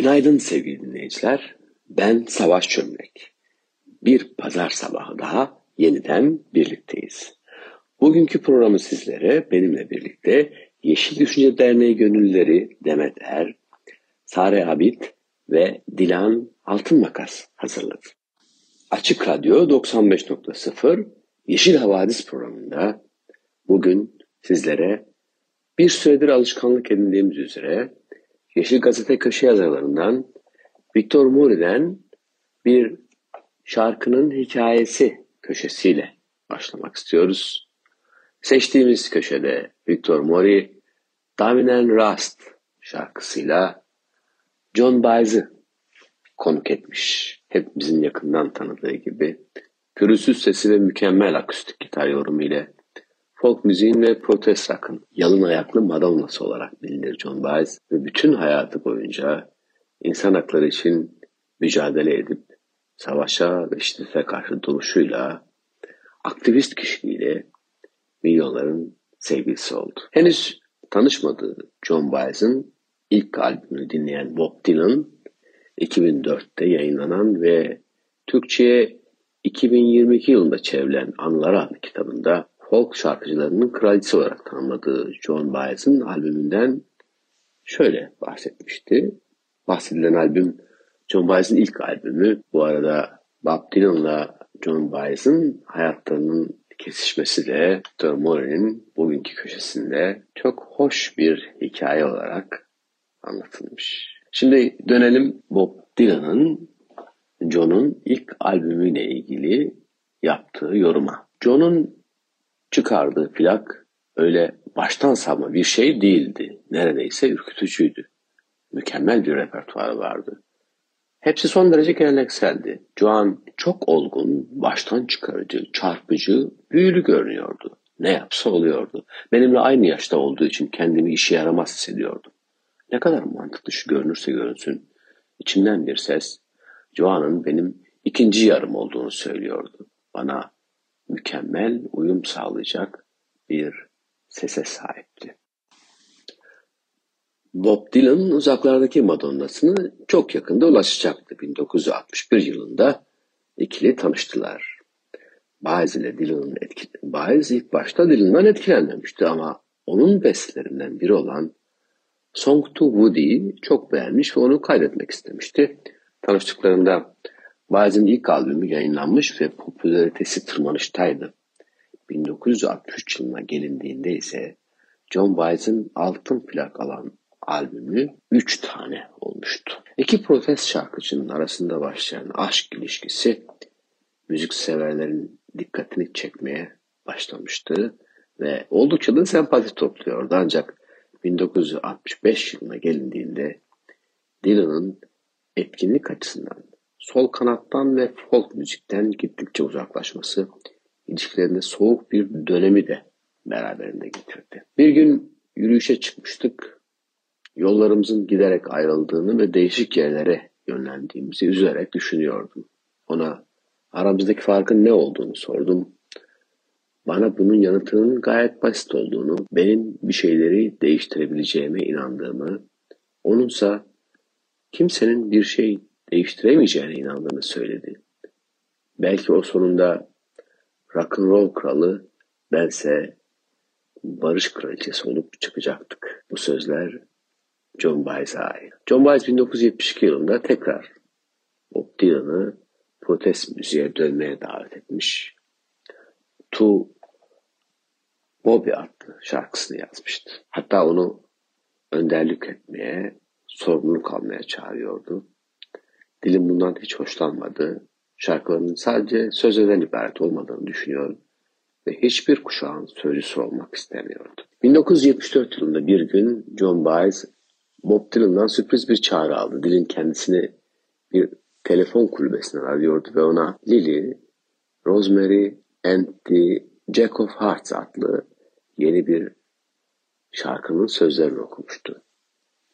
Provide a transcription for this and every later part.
Günaydın sevgili dinleyiciler. Ben Savaş Çömlek. Bir pazar sabahı daha yeniden birlikteyiz. Bugünkü programı sizlere benimle birlikte Yeşil Düşünce Derneği gönüllüleri Demet Er, Sare Abid ve Dilan Altınmakas hazırladı. Açık Radyo 95.0 Yeşil Havadis programında bugün sizlere bir süredir alışkanlık edindiğimiz üzere Yeşil Gazete köşe yazarlarından Victor Muri'den bir şarkının hikayesi köşesiyle başlamak istiyoruz. Seçtiğimiz köşede Victor Mori, Damien Rust şarkısıyla John Baez'i konuk etmiş. Hepimizin yakından tanıdığı gibi. Pürüzsüz sesi ve mükemmel akustik gitar yorumu ile folk müziğin ve protest rock'ın yalın ayaklı Madonna'sı olarak bilinir John Baez ve bütün hayatı boyunca insan hakları için mücadele edip savaşa ve şiddete karşı duruşuyla aktivist kişiliğiyle milyonların sevgilisi oldu. Henüz tanışmadığı John Baez'in ilk albümünü dinleyen Bob Dylan 2004'te yayınlanan ve Türkçe'ye 2022 yılında çevrilen Anılar adlı kitabında folk şarkıcılarının kraliçesi olarak tanımladığı John Baez'in albümünden şöyle bahsetmişti. Bahsedilen albüm John Baez'in ilk albümü. Bu arada Bob Dylan'la John Baez'in hayatlarının kesişmesi de Victor Mori'nin bugünkü köşesinde çok hoş bir hikaye olarak anlatılmış. Şimdi dönelim Bob Dylan'ın John'un ilk albümüyle ilgili yaptığı yoruma. John'un çıkardığı plak öyle baştan savma bir şey değildi. Neredeyse ürkütücüydü. Mükemmel bir repertuarı vardı. Hepsi son derece gelenekseldi. Joan çok olgun, baştan çıkarıcı, çarpıcı, büyülü görünüyordu. Ne yapsa oluyordu. Benimle aynı yaşta olduğu için kendimi işe yaramaz hissediyordum. Ne kadar mantıklı şu görünürse görünsün. İçimden bir ses, Joan'ın benim ikinci yarım olduğunu söylüyordu. Bana mükemmel uyum sağlayacak bir sese sahipti. Bob Dylan uzaklardaki Madonna'sını çok yakında ulaşacaktı. 1961 yılında ikili tanıştılar. Baez ile Dylan'ın etki... Baez ilk başta Dylan'dan etkilenmemişti ama onun bestelerinden biri olan Song to Woody'yi çok beğenmiş ve onu kaydetmek istemişti. Tanıştıklarında Baez'in ilk albümü yayınlanmış ve popülaritesi tırmanıştaydı. 1963 yılına gelindiğinde ise John Baez'in altın plak alan albümü 3 tane olmuştu. İki protest şarkıcının arasında başlayan aşk ilişkisi müzik severlerin dikkatini çekmeye başlamıştı ve oldukça da sempati topluyordu. Ancak 1965 yılına gelindiğinde Dylan'ın etkinlik açısından sol kanattan ve folk müzikten gittikçe uzaklaşması ilişkilerinde soğuk bir dönemi de beraberinde getirdi. Bir gün yürüyüşe çıkmıştık. Yollarımızın giderek ayrıldığını ve değişik yerlere yönlendiğimizi üzerek düşünüyordum. Ona aramızdaki farkın ne olduğunu sordum. Bana bunun yanıtının gayet basit olduğunu, benim bir şeyleri değiştirebileceğime inandığımı, onunsa kimsenin bir şey değiştiremeyeceğine inandığını söyledi. Belki o sonunda rock'n'roll kralı bense barış kraliçesi olup çıkacaktık. Bu sözler John Baez'e ait. John Baez 1972 yılında tekrar Bob Dylan'ı protest müziğe dönmeye davet etmiş. To Bobby adlı şarkısını yazmıştı. Hatta onu önderlik etmeye, sorumluluk almaya çağırıyordu. Dilim bundan hiç hoşlanmadı. Şarkılarının sadece sözlerden ibaret olmadığını düşünüyor ve hiçbir kuşağın sözcüsü olmak istemiyordu. 1974 yılında bir gün John Baez Bob Dylan'dan sürpriz bir çağrı aldı. Dylan kendisini bir telefon kulübesinden arıyordu ve ona Lily, Rosemary and the Jack of Hearts adlı yeni bir şarkının sözlerini okumuştu.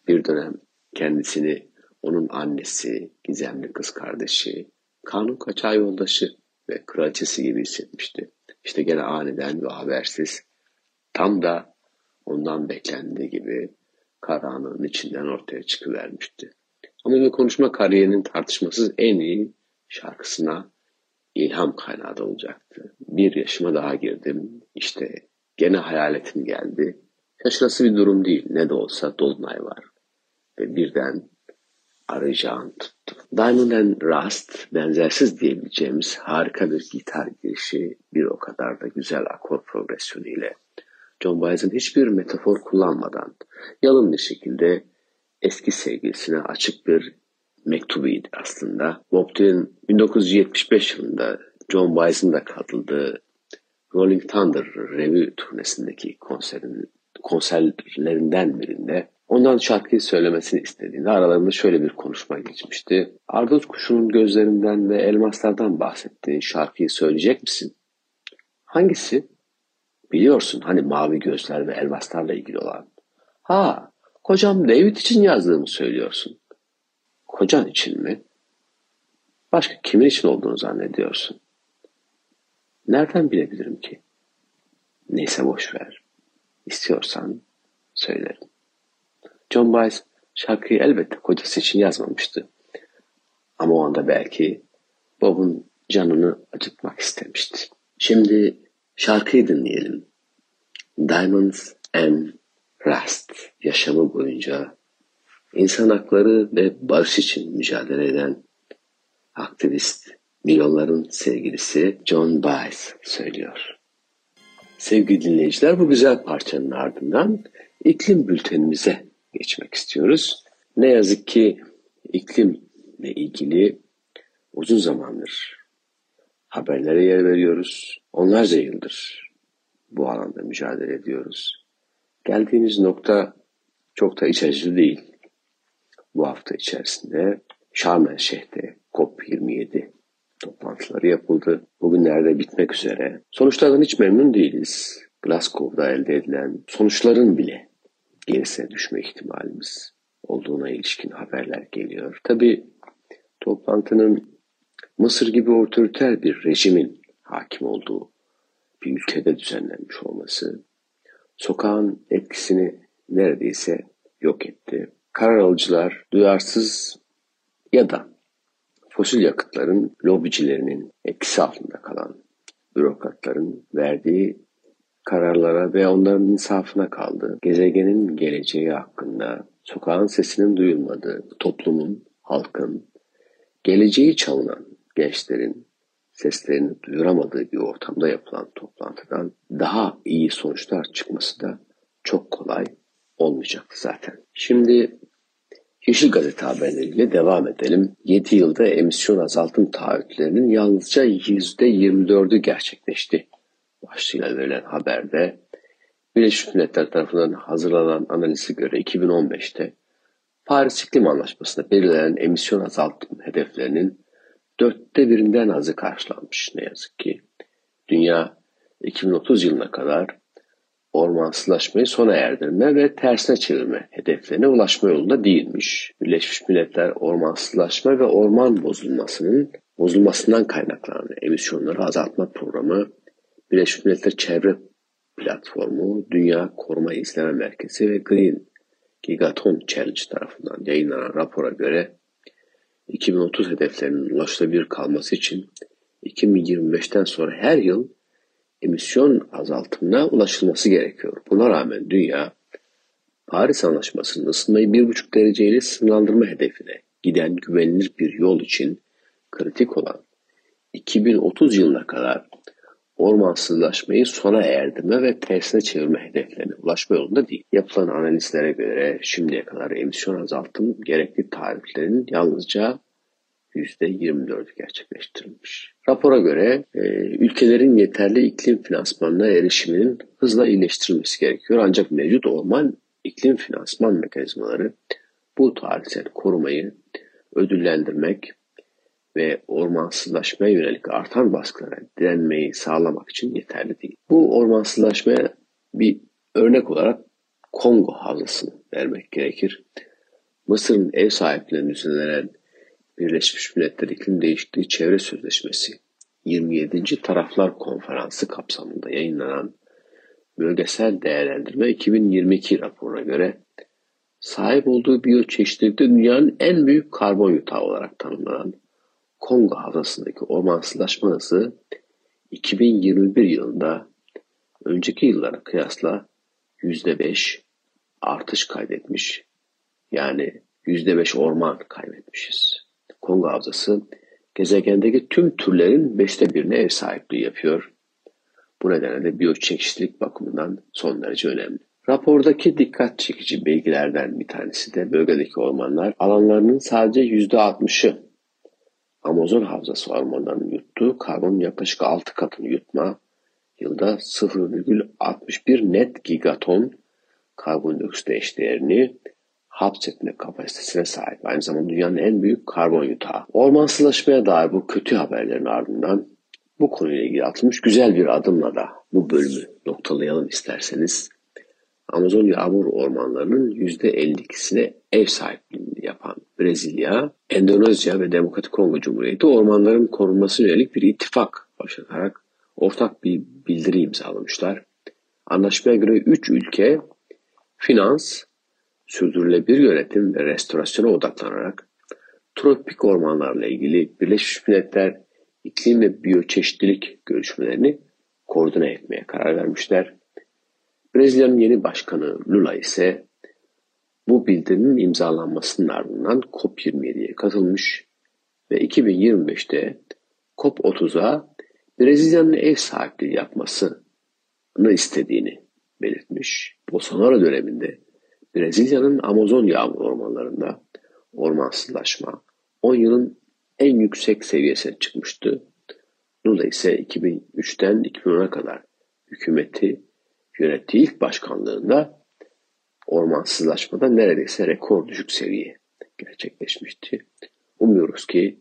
Bir dönem kendisini onun annesi, gizemli kız kardeşi, kanun kaçağı yoldaşı ve kraliçesi gibi hissetmişti. İşte gene aniden ve habersiz tam da ondan beklendiği gibi karanlığın içinden ortaya çıkıvermişti. Ama bir konuşma kariyerinin tartışmasız en iyi şarkısına ilham kaynağı da olacaktı. Bir yaşıma daha girdim. İşte gene hayaletim geldi. Şaşırası bir durum değil. Ne de olsa Dolunay var. Ve birden arayacağım tuttu. Diamond and Rust benzersiz diyebileceğimiz harika bir gitar girişi bir o kadar da güzel akor progresyonu ile John Baez'in hiçbir metafor kullanmadan yalın bir şekilde eski sevgilisine açık bir mektubuydu aslında. Bob Dylan 1975 yılında John Baez'in de katıldığı Rolling Thunder Revue turnesindeki konserin, konserlerinden birinde ondan şarkıyı söylemesini istediğinde aralarında şöyle bir konuşma geçmişti. Ardut kuşunun gözlerinden ve elmaslardan bahsettiğin şarkıyı söyleyecek misin? Hangisi? Biliyorsun hani mavi gözler ve elmaslarla ilgili olan. Ha, kocam David için yazdığımı söylüyorsun. Kocan için mi? Başka kimin için olduğunu zannediyorsun? Nereden bilebilirim ki? Neyse boş ver. İstiyorsan söylerim. John Baez şarkıyı elbette kocası için yazmamıştı. Ama o anda belki Bob'un canını acıtmak istemişti. Şimdi şarkıyı dinleyelim. Diamonds and Rust yaşamı boyunca insan hakları ve barış için mücadele eden aktivist, milyonların sevgilisi John Baez söylüyor. Sevgili dinleyiciler bu güzel parçanın ardından iklim bültenimize geçmek istiyoruz. Ne yazık ki iklimle ilgili uzun zamandır haberlere yer veriyoruz. Onlarca yıldır bu alanda mücadele ediyoruz. Geldiğimiz nokta çok da iç acılı değil. Bu hafta içerisinde Şarm El Şeyh'te COP27 toplantıları yapıldı. Bugünlerde bitmek üzere. Sonuçlardan hiç memnun değiliz. Glasgow'da elde edilen sonuçların bile gerisine düşme ihtimalimiz olduğuna ilişkin haberler geliyor. Tabi toplantının Mısır gibi otoriter bir rejimin hakim olduğu bir ülkede düzenlenmiş olması sokağın etkisini neredeyse yok etti. Karar alıcılar duyarsız ya da fosil yakıtların lobicilerinin etkisi altında kalan bürokratların verdiği kararlara ve onların insafına kaldı. Gezegenin geleceği hakkında sokağın sesinin duyulmadığı, toplumun, halkın, geleceği çalınan gençlerin seslerini duyuramadığı bir ortamda yapılan toplantıdan daha iyi sonuçlar çıkması da çok kolay olmayacaktı zaten. Şimdi Yeşil Gazete haberleriyle devam edelim. 7 yılda emisyon azaltım taahhütlerinin yalnızca %24'ü gerçekleşti. Başlığıyla verilen haberde Birleşmiş Milletler tarafından hazırlanan analize göre 2015'te Paris İklim Anlaşması'nda belirlenen emisyon azaltım hedeflerinin dörtte birinden azı karşılanmış ne yazık ki. Dünya 2030 yılına kadar ormansızlaşmayı sona erdirme ve tersine çevirme hedeflerine ulaşma yolunda değilmiş. Birleşmiş Milletler ormansızlaşma ve orman bozulmasının bozulmasından kaynaklanan emisyonları azaltma programı, Birleşmiş Milletler Çevre Platformu, Dünya Koruma İzleme Merkezi ve Green Gigaton Challenge tarafından yayınlanan rapora göre 2030 hedeflerinin ulaşılabilir kalması için 2025'ten sonra her yıl emisyon azaltımına ulaşılması gerekiyor. Buna rağmen dünya Paris Anlaşması'nın ısınmayı 1,5 dereceyle sınırlandırma hedefine giden güvenilir bir yol için kritik olan 2030 yılına kadar ormansızlaşmayı sona erdirme ve tersine çevirme hedeflerine ulaşma yolunda değil. Yapılan analizlere göre şimdiye kadar emisyon azaltım gerekli tariflerin yalnızca %24 gerçekleştirilmiş. Rapora göre e, ülkelerin yeterli iklim finansmanına erişiminin hızla iyileştirilmesi gerekiyor. Ancak mevcut orman iklim finansman mekanizmaları bu tarihsel korumayı ödüllendirmek ve ormansızlaşmaya yönelik artan baskılara direnmeyi sağlamak için yeterli değil. Bu ormansızlaşmaya bir örnek olarak Kongo havzasını vermek gerekir. Mısır'ın ev sahipliğine düzenlenen Birleşmiş Milletler İklim Değişikliği Çevre Sözleşmesi 27. Taraflar Konferansı kapsamında yayınlanan Bölgesel Değerlendirme 2022 raporuna göre sahip olduğu biyoçeşitlilikte dünyanın en büyük karbon yutağı olarak tanımlanan Kongo havzasındaki ormansızlaşma hızı 2021 yılında önceki yıllara kıyasla %5 artış kaydetmiş. Yani %5 orman kaybetmişiz. Kongo Havzası gezegendeki tüm türlerin beşte birine ev sahipliği yapıyor. Bu nedenle de biyoçeşitlilik bakımından son derece önemli. Rapordaki dikkat çekici bilgilerden bir tanesi de bölgedeki ormanlar alanlarının sadece %60'ı Amazon Havzası ormanlarının yuttuğu karbonun yaklaşık 6 katını yutma, yılda 0,61 net gigaton karbondioksit eşdeğerini hapsetme kapasitesine sahip. Aynı zamanda dünyanın en büyük karbon yutağı. Ormansızlaşmaya dair bu kötü haberlerin ardından bu konuyla ilgili atılmış güzel bir adımla da bu bölümü noktalayalım isterseniz. Amazon yağmur ormanlarının %52'sine ev sahipliğini yapan Brezilya, Endonezya ve Demokratik Kongo Cumhuriyeti ormanların korunması yönelik bir ittifak başlatarak ortak bir bildiri imzalamışlar. Anlaşmaya göre 3 ülke finans, sürdürülebilir yönetim ve restorasyona odaklanarak tropik ormanlarla ilgili Birleşmiş Milletler iklim ve biyoçeşitlilik görüşmelerini koordine etmeye karar vermişler. Brezilya'nın yeni başkanı Lula ise bu bildirinin imzalanmasının ardından COP27'ye katılmış ve 2025'te COP30'a Brezilya'nın ev sahipliği yapmasını istediğini belirtmiş. Bolsonaro döneminde Brezilya'nın Amazon yağmur ormanlarında ormansızlaşma 10 yılın en yüksek seviyesine çıkmıştı. Lula ise 2003'ten 2010'a kadar hükümeti yönettiği ilk başkanlığında ormansızlaşmada neredeyse rekor düşük seviye gerçekleşmişti. Umuyoruz ki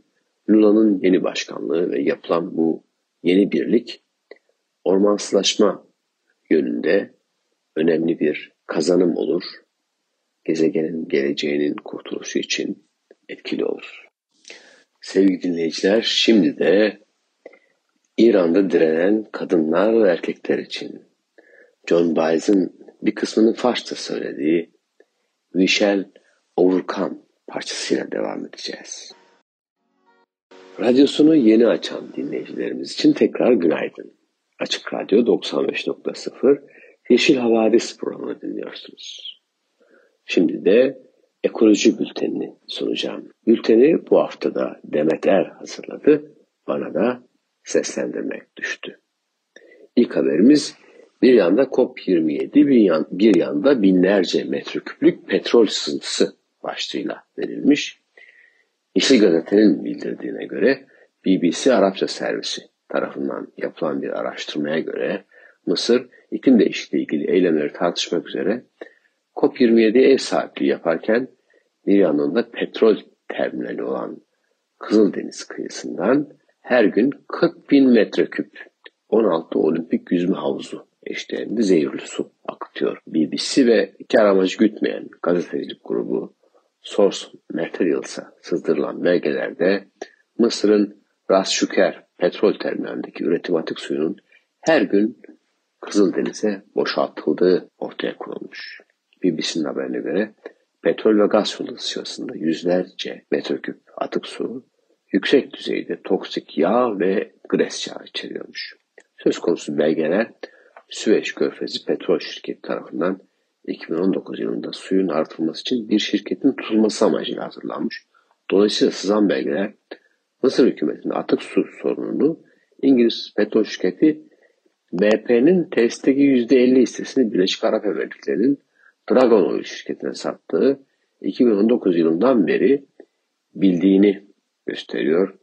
Lula'nın yeni başkanlığı ve yapılan bu yeni birlik ormansızlaşma yönünde önemli bir kazanım olur. Gezegenin geleceğinin kurtuluşu için etkili olur. Sevgili dinleyiciler, şimdi de İran'da direnen kadınlar ve erkekler için John Baez'in bir kısmını Farsça söylediği We Shall Overcome parçasıyla devam edeceğiz. Radyosunu yeni açan dinleyicilerimiz için tekrar günaydın. Açık Radyo 95.0 Yeşil Havadis programını dinliyorsunuz. Şimdi de ekoloji bültenini sunacağım. Bülteni bu haftada Demet Er hazırladı. Bana da seslendirmek düştü. İlk haberimiz bir yanda COP27, bir, yan, bir yanda binlerce metreküplük petrol sızıntısı başlığıyla verilmiş. Yeşil Gazete'nin bildirdiğine göre BBC Arapça servisi tarafından yapılan bir araştırmaya göre Mısır iklim değişikliği ilgili eylemleri tartışmak üzere COP27'ye ev sahipliği yaparken bir yandan da petrol terminali olan Kızıldeniz kıyısından her gün 40 bin metreküp 16 olimpik yüzme havuzu eşdeğinde zehirli su akıtıyor. BBC ve kar amacı gütmeyen gazetecilik grubu Source Materials'a sızdırılan belgelerde Mısır'ın Ras Şüker petrol terminalindeki üretim atık suyunun her gün Kızıldeniz'e boşaltıldığı ortaya konulmuş. BBC'nin haberine göre petrol ve gaz fırlatısı sırasında yüzlerce metreküp atık su yüksek düzeyde toksik yağ ve gres yağı içeriyormuş. Söz konusu belgeler Süveyş Körfezi Petrol Şirketi tarafından 2019 yılında suyun artırılması için bir şirketin tutulması amacıyla hazırlanmış. Dolayısıyla sızan belgeler Mısır hükümetinin atık su sorununu İngiliz petrol şirketi BP'nin testteki %50 hissesini Birleşik Arap Emirlikleri'nin Dragon Oil şirketine sattığı 2019 yılından beri bildiğini gösteriyor.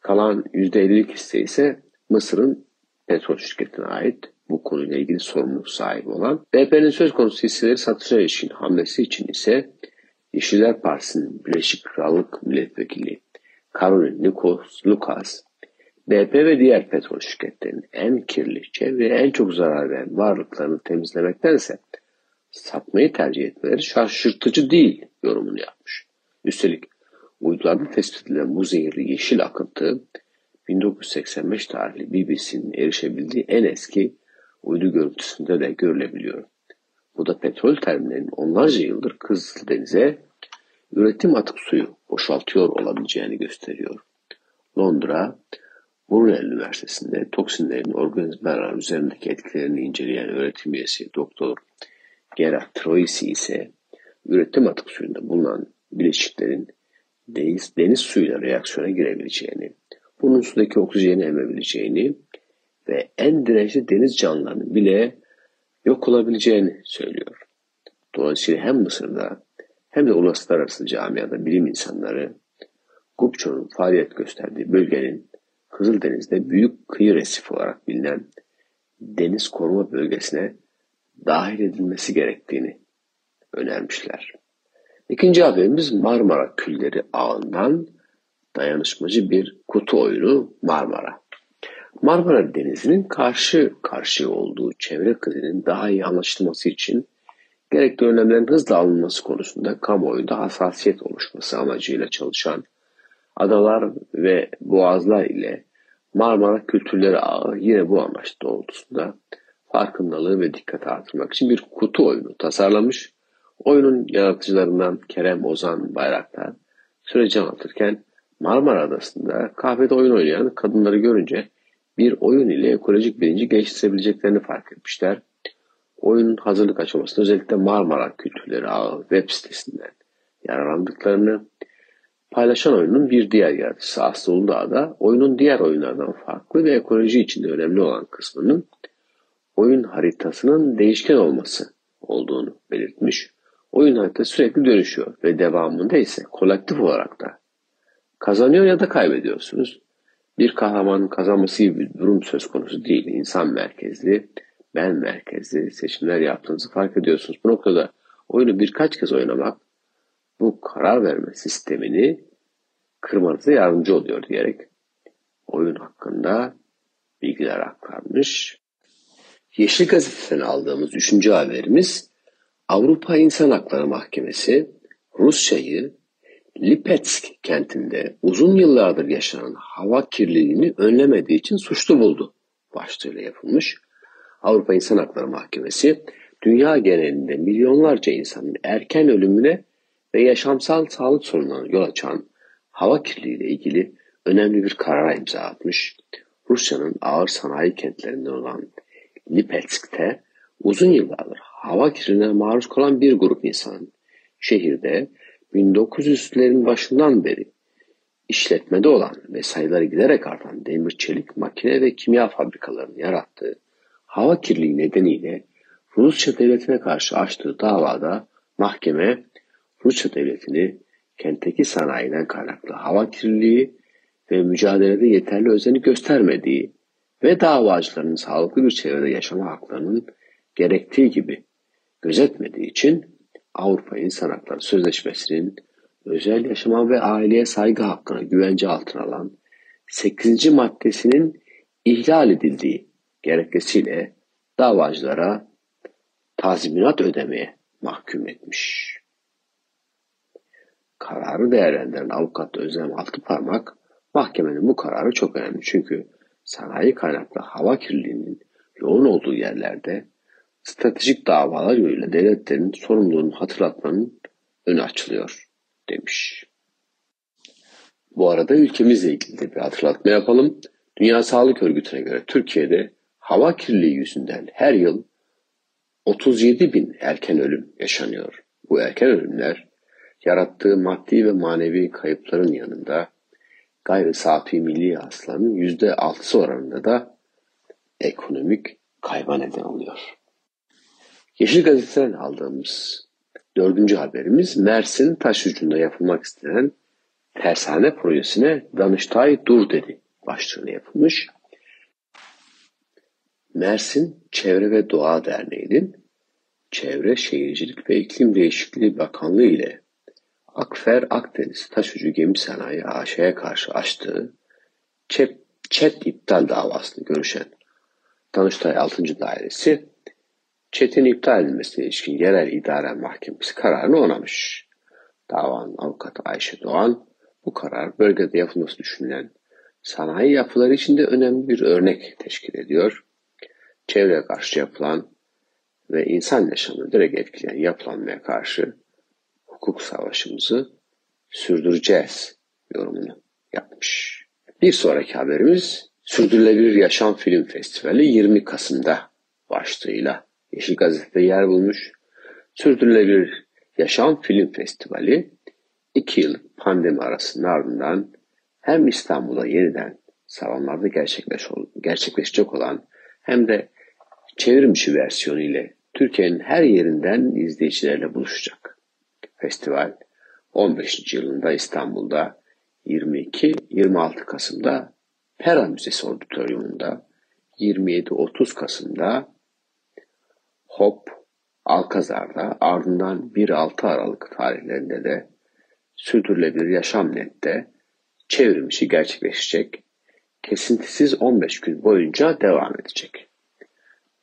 Kalan %50'lik hisse ise Mısır'ın petrol şirketine ait bu konuyla ilgili sorumluluk sahibi olan. BP'nin söz konusu hisseleri satışa ilişkin hamlesi için ise Yeşiller Partisi'nin Birleşik Krallık Milletvekili Caroline Nikos Lucas, BP ve diğer petrol şirketlerinin en kirli, çevreye en çok zarar veren varlıklarını temizlemektense satmayı tercih etmeleri şaşırtıcı değil yorumunu yapmış. Üstelik uydularda tespit edilen bu zehirli yeşil akıntı 1985 tarihli BBC'nin erişebildiği en eski uydu görüntüsünde de görülebiliyor. Bu da petrol terminalinin onlarca yıldır Kızıldeniz'e üretim atık suyu boşaltıyor olabileceğini gösteriyor. Londra, Brunel Üniversitesi'nde toksinlerin organizmalar üzerindeki etkilerini inceleyen öğretim üyesi Doktor Gerard Troisi ise üretim atık suyunda bulunan bileşiklerin deniz, deniz suyuyla reaksiyona girebileceğini, bunun sudaki oksijeni emebileceğini ve en dirençli deniz canlılarının bile yok olabileceğini söylüyor. Dolayısıyla hem Mısır'da hem de uluslararası camiada bilim insanları Gupço'nun faaliyet gösterdiği bölgenin Kızıldeniz'de büyük kıyı resif olarak bilinen deniz koruma bölgesine dahil edilmesi gerektiğini önermişler. İkinci haberimiz Marmara Külleri ağından dayanışmacı bir kutu oyunu Marmara. Marmara Denizi'nin karşı karşıya olduğu çevre krizinin daha iyi anlaşılması için gerekli önlemlerin hızla alınması konusunda kamuoyunda hassasiyet oluşması amacıyla çalışan adalar ve boğazlar ile Marmara Kültürleri Ağı yine bu amaç doğrultusunda farkındalığı ve dikkati artırmak için bir kutu oyunu tasarlamış. Oyunun yaratıcılarından Kerem Ozan Bayraktar süreci anlatırken Marmara Adası'nda kahvede oyun oynayan kadınları görünce bir oyun ile ekolojik bilinci geliştirebileceklerini fark etmişler. Oyunun hazırlık aşamasında özellikle Marmara Kültürleri Ağı web sitesinden yararlandıklarını paylaşan oyunun bir diğer yaratıcısı Aslı Uludağ da oyunun diğer oyunlardan farklı ve ekoloji içinde önemli olan kısmının oyun haritasının değişken olması olduğunu belirtmiş. Oyun haritası sürekli dönüşüyor ve devamında ise kolektif olarak da kazanıyor ya da kaybediyorsunuz. Bir kahramanın kazanması gibi bir durum söz konusu değil. İnsan merkezli, ben merkezli seçimler yaptığınızı fark ediyorsunuz. Bu noktada oyunu birkaç kez oynamak bu karar verme sistemini kırmanıza yardımcı oluyor diyerek oyun hakkında bilgiler aktarmış. Yeşil Gazete'den aldığımız üçüncü haberimiz Avrupa İnsan Hakları Mahkemesi Rusya'yı Lipetsk kentinde uzun yıllardır yaşanan hava kirliliğini önlemediği için suçlu buldu başlığıyla yapılmış. Avrupa İnsan Hakları Mahkemesi dünya genelinde milyonlarca insanın erken ölümüne ve yaşamsal sağlık sorunlarına yol açan hava kirliliği ile ilgili önemli bir karara imza atmış. Rusya'nın ağır sanayi kentlerinden olan Lipetsk'te uzun yıllardır hava kirliliğine maruz kalan bir grup insanın şehirde 1900'lerin başından beri işletmede olan ve sayıları giderek artan demir çelik makine ve kimya fabrikalarının yarattığı hava kirliliği nedeniyle Rusya devletine karşı açtığı davada mahkeme Rusya devletini kentteki sanayiden kaynaklı hava kirliliği ve mücadelede yeterli özeni göstermediği ve davacıların sağlıklı bir çevrede yaşama haklarının gerektiği gibi gözetmediği için Avrupa İnsan Hakları Sözleşmesi'nin özel yaşama ve aileye saygı hakkına güvence altına alan 8. maddesinin ihlal edildiği gerekçesiyle davacılara tazminat ödemeye mahkum etmiş. Kararı değerlendiren avukat Özlem Altıparmak mahkemenin bu kararı çok önemli çünkü sanayi kaynaklı hava kirliliğinin yoğun olduğu yerlerde stratejik davalar yoluyla devletlerin sorumluluğunu hatırlatmanın önü açılıyor demiş. Bu arada ülkemizle ilgili de bir hatırlatma yapalım. Dünya Sağlık Örgütü'ne göre Türkiye'de hava kirliliği yüzünden her yıl 37 bin erken ölüm yaşanıyor. Bu erken ölümler yarattığı maddi ve manevi kayıpların yanında gayri safi milli hasılanın %6'sı oranında da ekonomik kayba neden oluyor. Yeşil Gazete'den aldığımız dördüncü haberimiz Mersin taş ucunda yapılmak istenen tersane projesine Danıştay Dur dedi başlığını yapılmış. Mersin Çevre ve Doğa Derneği'nin Çevre Şehircilik ve İklim Değişikliği Bakanlığı ile Akfer Akdeniz Taşucu Gemi Sanayi AŞ'ye karşı açtığı çet, çet iptal davasını görüşen Danıştay 6. Dairesi çetin iptal edilmesine ilişkin yerel idare mahkemesi kararını onamış. Davanın avukatı Ayşe Doğan bu karar bölgede yapılması düşünülen sanayi yapıları için de önemli bir örnek teşkil ediyor. Çevreye karşı yapılan ve insan yaşamını direkt etkileyen yapılanmaya karşı hukuk savaşımızı sürdüreceğiz yorumunu yapmış. Bir sonraki haberimiz Sürdürülebilir Yaşam Film Festivali 20 Kasım'da başlığıyla Yeşil Gazete'de yer bulmuş. Sürdürülebilir Yaşam Film Festivali 2 yıl pandemi arasının ardından hem İstanbul'a yeniden salonlarda gerçekleş, gerçekleşecek olan hem de çevrimçi versiyonu ile Türkiye'nin her yerinden izleyicilerle buluşacak. Festival 15. yılında İstanbul'da 22-26 Kasım'da Pera Müzesi Auditorium'unda 27-30 Kasım'da Hop Alkazar'da ardından 1-6 Aralık tarihlerinde de Sürdürülebilir Yaşam Net'te çevrim gerçekleşecek. Kesintisiz 15 gün boyunca devam edecek.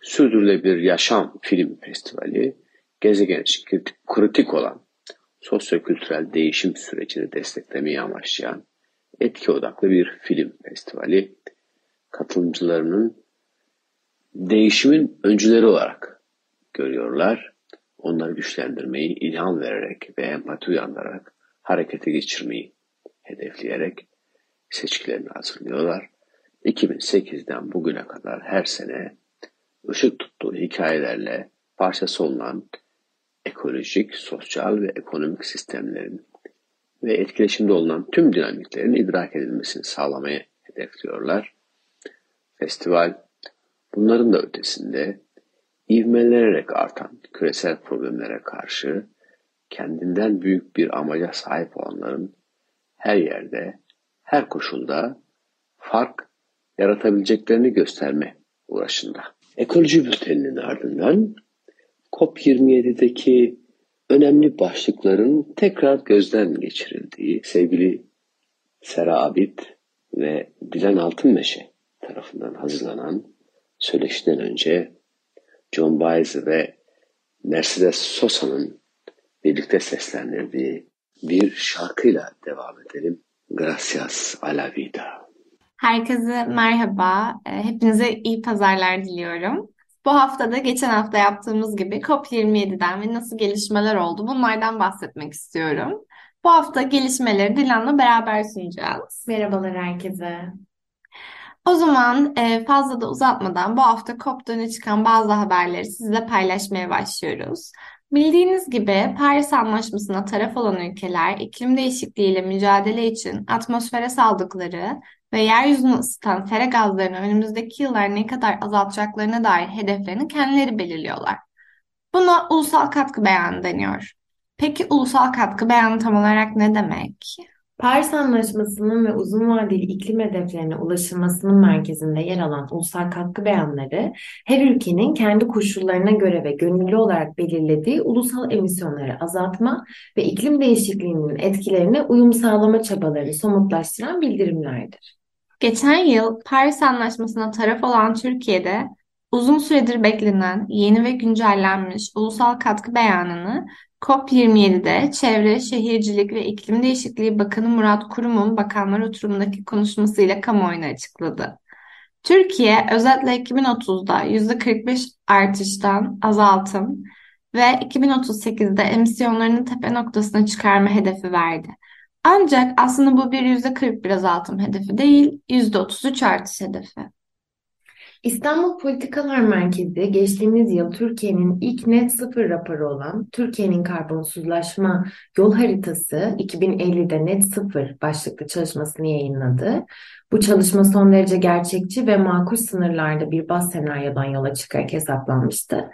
Sürdürülebilir Yaşam Film Festivali gezegen için kritik olan sosyokültürel değişim sürecini desteklemeyi amaçlayan etki odaklı bir film festivali. Katılımcılarının değişimin öncüleri olarak görüyorlar. Onları güçlendirmeyi, ilham vererek ve empati uyandırarak harekete geçirmeyi hedefleyerek seçkilerini hazırlıyorlar. 2008'den bugüne kadar her sene ışık tuttuğu hikayelerle parçası olunan ekolojik, sosyal ve ekonomik sistemlerin ve etkileşimde olunan tüm dinamiklerin idrak edilmesini sağlamaya hedefliyorlar. Festival bunların da ötesinde ivmelenerek artan küresel problemlere karşı kendinden büyük bir amaca sahip olanların her yerde, her koşulda fark yaratabileceklerini gösterme uğraşında. Ekoloji bülteninin ardından COP27'deki önemli başlıkların tekrar gözden geçirildiği sevgili Sera Abid ve Dilan Altınmeşe tarafından hazırlanan söyleşiden önce John Baez ve Mercedes Sosa'nın birlikte seslendirdiği bir şarkıyla devam edelim. Gracias a la vida. Herkese merhaba. Ee, hepinize iyi pazarlar diliyorum. Bu haftada geçen hafta yaptığımız gibi COP27'den ve nasıl gelişmeler oldu bunlardan bahsetmek istiyorum. Bu hafta gelişmeleri Dilan'la beraber sunacağız. Merhabalar herkese. O zaman e, fazla da uzatmadan bu hafta COP'dan çıkan bazı haberleri sizle paylaşmaya başlıyoruz. Bildiğiniz gibi Paris Anlaşması'na taraf olan ülkeler iklim değişikliğiyle mücadele için atmosfere saldıkları ve yeryüzünü ısıtan sera gazlarını önümüzdeki yıllar ne kadar azaltacaklarına dair hedeflerini kendileri belirliyorlar. Buna ulusal katkı beyanı deniyor. Peki ulusal katkı beyanı tam olarak ne demek? Paris Anlaşması'nın ve uzun vadeli iklim hedeflerine ulaşılmasının merkezinde yer alan ulusal katkı beyanları, her ülkenin kendi koşullarına göre ve gönüllü olarak belirlediği ulusal emisyonları azaltma ve iklim değişikliğinin etkilerine uyum sağlama çabalarını somutlaştıran bildirimlerdir. Geçen yıl Paris Anlaşması'na taraf olan Türkiye'de uzun süredir beklenen yeni ve güncellenmiş ulusal katkı beyanını COP27'de Çevre, Şehircilik ve İklim Değişikliği Bakanı Murat Kurum'un bakanlar oturumundaki konuşmasıyla kamuoyuna açıkladı. Türkiye özetle 2030'da %45 artıştan azaltım ve 2038'de emisyonlarının tepe noktasına çıkarma hedefi verdi. Ancak aslında bu bir %41 azaltım hedefi değil, %33 artış hedefi. İstanbul Politikalar Merkezi geçtiğimiz yıl Türkiye'nin ilk net sıfır raporu olan Türkiye'nin karbonsuzlaşma yol haritası 2050'de net sıfır başlıklı çalışmasını yayınladı. Bu çalışma son derece gerçekçi ve makul sınırlarda bir baz senaryodan yola çıkarak hesaplanmıştı.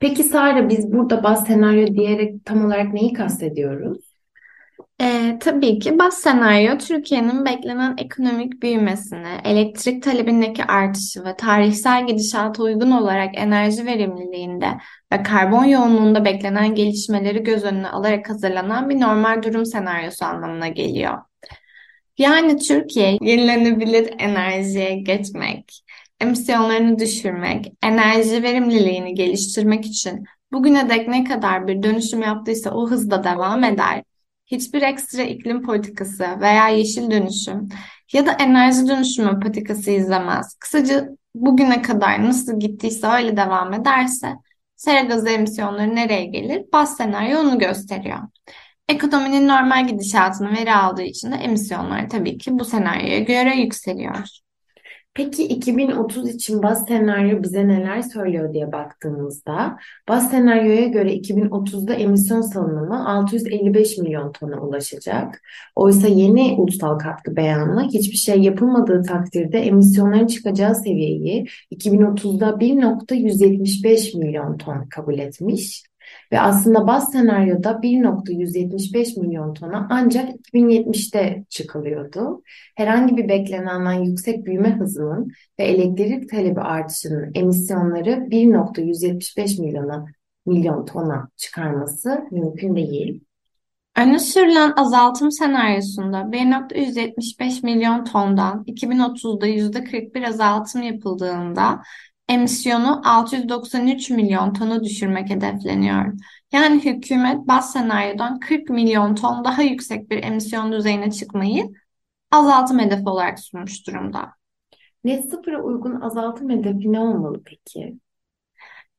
Peki Sara biz burada baz senaryo diyerek tam olarak neyi kastediyoruz? Ee, tabii ki baz senaryo Türkiye'nin beklenen ekonomik büyümesini, elektrik talebindeki artışı ve tarihsel gidişata uygun olarak enerji verimliliğinde ve karbon yoğunluğunda beklenen gelişmeleri göz önüne alarak hazırlanan bir normal durum senaryosu anlamına geliyor. Yani Türkiye yenilenebilir enerjiye geçmek, emisyonlarını düşürmek, enerji verimliliğini geliştirmek için bugüne dek ne kadar bir dönüşüm yaptıysa o hızda devam eder hiçbir ekstra iklim politikası veya yeşil dönüşüm ya da enerji dönüşümü politikası izlemez. Kısaca bugüne kadar nasıl gittiyse öyle devam ederse sera gazı emisyonları nereye gelir? Baz senaryo onu gösteriyor. Ekonominin normal gidişatını veri aldığı için de emisyonlar tabii ki bu senaryoya göre yükseliyor. Peki 2030 için baz senaryo bize neler söylüyor diye baktığımızda baz senaryoya göre 2030'da emisyon salınımı 655 milyon tona ulaşacak. Oysa yeni ulusal katkı beyanı hiçbir şey yapılmadığı takdirde emisyonların çıkacağı seviyeyi 2030'da 1.175 milyon ton kabul etmiş. Ve aslında baz senaryoda 1.175 milyon tona ancak 2070'te çıkılıyordu. Herhangi bir beklenenden yüksek büyüme hızının ve elektrik talebi artışının emisyonları 1.175 milyona milyon tona çıkarması mümkün değil. Öne sürülen azaltım senaryosunda 1.175 milyon tondan 2030'da %41 azaltım yapıldığında emisyonu 693 milyon tona düşürmek hedefleniyor. Yani hükümet baz senaryodan 40 milyon ton daha yüksek bir emisyon düzeyine çıkmayı azaltım hedefi olarak sunmuş durumda. Net sıfıra uygun azaltım hedefi ne olmalı peki?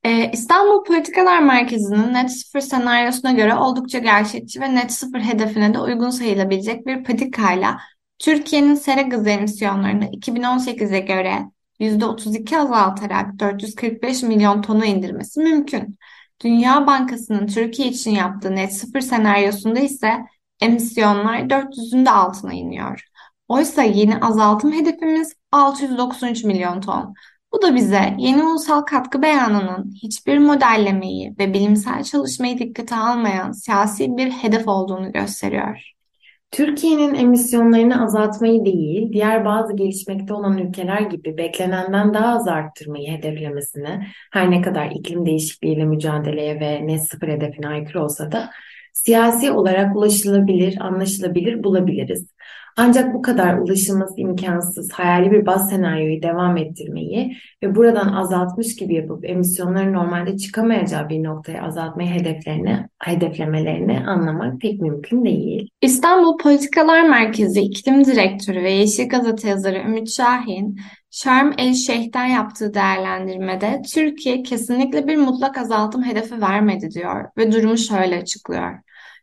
Ee, İstanbul Politikalar Merkezi'nin net sıfır senaryosuna göre oldukça gerçekçi ve net sıfır hedefine de uygun sayılabilecek bir patikayla Türkiye'nin sera gazı emisyonlarını 2018'e göre %32 azaltarak 445 milyon tona indirmesi mümkün. Dünya Bankası'nın Türkiye için yaptığı net sıfır senaryosunda ise emisyonlar 400'ün de altına iniyor. Oysa yeni azaltım hedefimiz 693 milyon ton. Bu da bize yeni ulusal katkı beyanının hiçbir modellemeyi ve bilimsel çalışmayı dikkate almayan siyasi bir hedef olduğunu gösteriyor. Türkiye'nin emisyonlarını azaltmayı değil, diğer bazı gelişmekte olan ülkeler gibi beklenenden daha az arttırmayı hedeflemesini, her ne kadar iklim değişikliğiyle mücadeleye ve net sıfır hedefine aykırı olsa da siyasi olarak ulaşılabilir, anlaşılabilir bulabiliriz. Ancak bu kadar ulaşılması imkansız hayali bir baz senaryoyu devam ettirmeyi ve buradan azaltmış gibi yapıp emisyonların normalde çıkamayacağı bir noktaya azaltmayı hedeflerini, hedeflemelerini anlamak pek mümkün değil. İstanbul Politikalar Merkezi İklim Direktörü ve Yeşil Gazete yazarı Ümit Şahin, Şarm El Şeyh'ten yaptığı değerlendirmede Türkiye kesinlikle bir mutlak azaltım hedefi vermedi diyor ve durumu şöyle açıklıyor.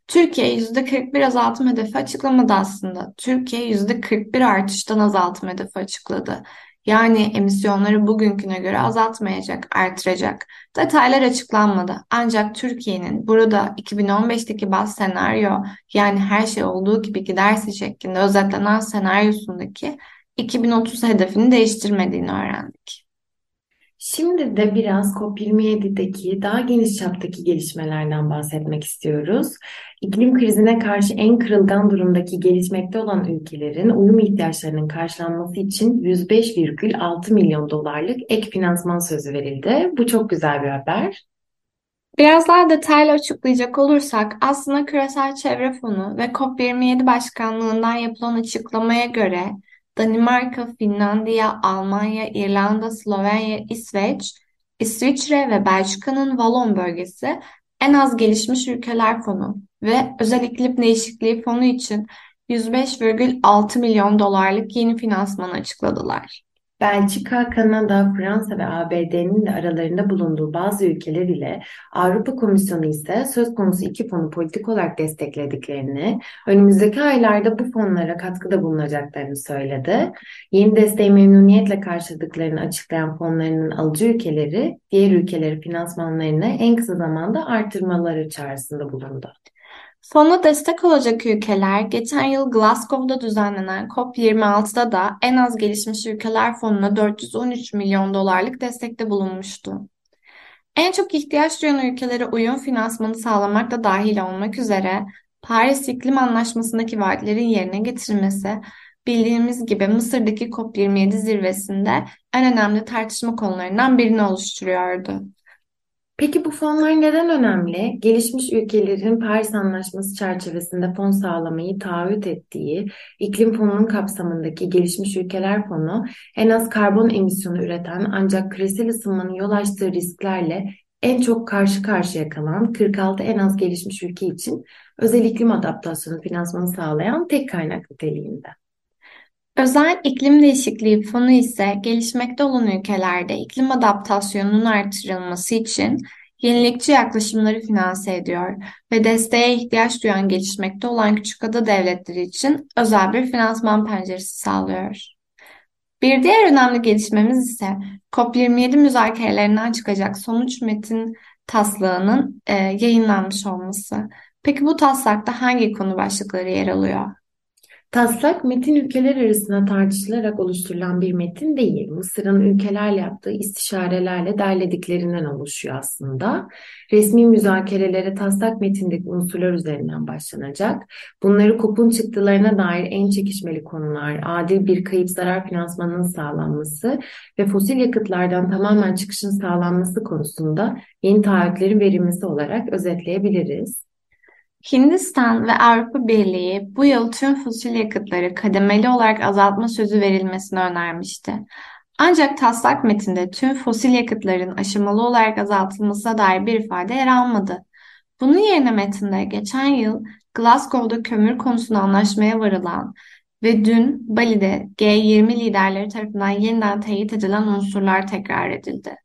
Türkiye %41 azaltım hedefi açıklamadı aslında. Türkiye %41 artıştan azaltım hedefi açıkladı. Yani emisyonları bugünküne göre azaltmayacak, artıracak. Detaylar açıklanmadı. Ancak Türkiye'nin burada 2015'teki baz senaryo yani her şey olduğu gibi giderse şeklinde özetlenen senaryosundaki 2030 hedefini değiştirmediğini öğrendik. Şimdi de biraz COP27'deki daha geniş çaptaki gelişmelerden bahsetmek istiyoruz. İklim krizine karşı en kırılgan durumdaki gelişmekte olan ülkelerin uyum ihtiyaçlarının karşılanması için 105,6 milyon dolarlık ek finansman sözü verildi. Bu çok güzel bir haber. Biraz daha detaylı açıklayacak olursak aslında Küresel Çevre Fonu ve COP27 Başkanlığından yapılan açıklamaya göre Danimarka, Finlandiya, Almanya, İrlanda, Slovenya, İsveç, İsviçre ve Belçika'nın Vallon bölgesi en az gelişmiş ülkeler fonu ve özel iklim değişikliği fonu için 105,6 milyon dolarlık yeni finansman açıkladılar. Belçika, Kanada, Fransa ve ABD'nin de aralarında bulunduğu bazı ülkeler ile Avrupa Komisyonu ise söz konusu iki fonu politik olarak desteklediklerini, önümüzdeki aylarda bu fonlara katkıda bulunacaklarını söyledi. Yeni desteği memnuniyetle karşıladıklarını açıklayan fonlarının alıcı ülkeleri, diğer ülkeleri finansmanlarını en kısa zamanda artırmaları çağrısında bulundu. Fona destek olacak ülkeler geçen yıl Glasgow'da düzenlenen COP26'da da en az gelişmiş ülkeler fonuna 413 milyon dolarlık destekte bulunmuştu. En çok ihtiyaç duyan ülkelere uyum finansmanı sağlamak da dahil olmak üzere Paris İklim Anlaşması'ndaki vaatlerin yerine getirilmesi, bildiğimiz gibi Mısır'daki COP27 zirvesinde en önemli tartışma konularından birini oluşturuyordu. Peki bu fonlar neden önemli? Gelişmiş ülkelerin Paris Anlaşması çerçevesinde fon sağlamayı taahhüt ettiği iklim fonunun kapsamındaki Gelişmiş Ülkeler Fonu en az karbon emisyonu üreten ancak küresel ısınmanın yol açtığı risklerle en çok karşı karşıya kalan 46 en az gelişmiş ülke için özel iklim adaptasyonu finansmanı sağlayan tek kaynak niteliğinde. Özel iklim değişikliği fonu ise gelişmekte olan ülkelerde iklim adaptasyonunun artırılması için yenilikçi yaklaşımları finanse ediyor ve desteğe ihtiyaç duyan gelişmekte olan küçük ada devletleri için özel bir finansman penceresi sağlıyor. Bir diğer önemli gelişmemiz ise COP27 müzakerelerinden çıkacak sonuç metin taslağının e, yayınlanmış olması. Peki bu taslakta hangi konu başlıkları yer alıyor? Taslak metin ülkeler arasında tartışılarak oluşturulan bir metin değil. Mısır'ın ülkelerle yaptığı istişarelerle derlediklerinden oluşuyor aslında. Resmi müzakerelere taslak metindeki unsurlar üzerinden başlanacak. Bunları KOP'un çıktılarına dair en çekişmeli konular, adil bir kayıp zarar finansmanının sağlanması ve fosil yakıtlardan tamamen çıkışın sağlanması konusunda yeni taahhütlerin verilmesi olarak özetleyebiliriz. Hindistan ve Avrupa Birliği bu yıl tüm fosil yakıtları kademeli olarak azaltma sözü verilmesini önermişti. Ancak taslak metinde tüm fosil yakıtların aşamalı olarak azaltılmasına dair bir ifade yer almadı. Bunun yerine metinde geçen yıl Glasgow'da kömür konusunda anlaşmaya varılan ve dün Bali'de G20 liderleri tarafından yeniden teyit edilen unsurlar tekrar edildi.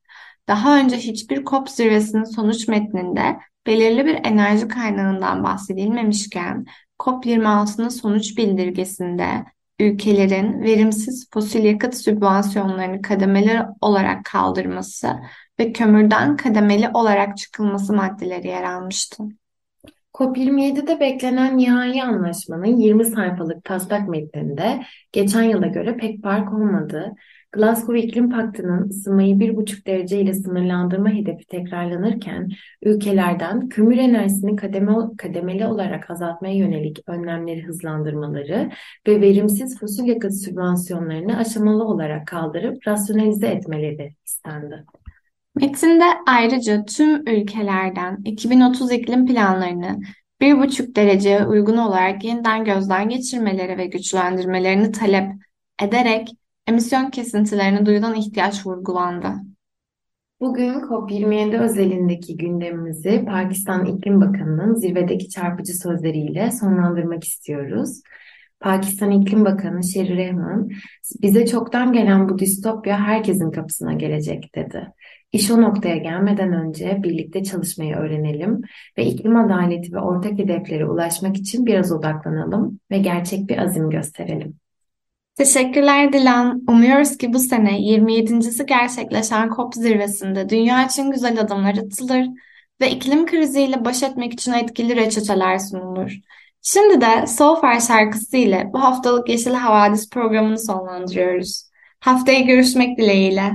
Daha önce hiçbir COP zirvesinin sonuç metninde belirli bir enerji kaynağından bahsedilmemişken COP26'nın sonuç bildirgesinde ülkelerin verimsiz fosil yakıt sübvansiyonlarını kademeli olarak kaldırması ve kömürden kademeli olarak çıkılması maddeleri yer almıştı. COP27'de beklenen nihai anlaşmanın 20 sayfalık taslak metninde geçen yıla göre pek fark olmadı. Glasgow İklim Paktı'nın ısınmayı 1,5 derece ile sınırlandırma hedefi tekrarlanırken ülkelerden kömür enerjisini kademe, kademeli olarak azaltmaya yönelik önlemleri hızlandırmaları ve verimsiz fosil yakıt sübvansiyonlarını aşamalı olarak kaldırıp rasyonalize etmeleri istendi. Metinde ayrıca tüm ülkelerden 2030 iklim planlarını 1,5 dereceye uygun olarak yeniden gözden geçirmeleri ve güçlendirmelerini talep ederek emisyon kesintilerine duyulan ihtiyaç vurgulandı. Bugün COP27 özelindeki gündemimizi Pakistan İklim Bakanı'nın zirvedeki çarpıcı sözleriyle sonlandırmak istiyoruz. Pakistan İklim Bakanı Sherry Rehman, bize çoktan gelen bu distopya herkesin kapısına gelecek dedi. İş o noktaya gelmeden önce birlikte çalışmayı öğrenelim ve iklim adaleti ve ortak hedeflere ulaşmak için biraz odaklanalım ve gerçek bir azim gösterelim. Teşekkürler Dilan. Umuyoruz ki bu sene 27.si gerçekleşen COP zirvesinde dünya için güzel adımlar atılır ve iklim kriziyle baş etmek için etkili reçeteler sunulur. Şimdi de So Far şarkısı ile bu haftalık Yeşil Havadis programını sonlandırıyoruz. Haftaya görüşmek dileğiyle.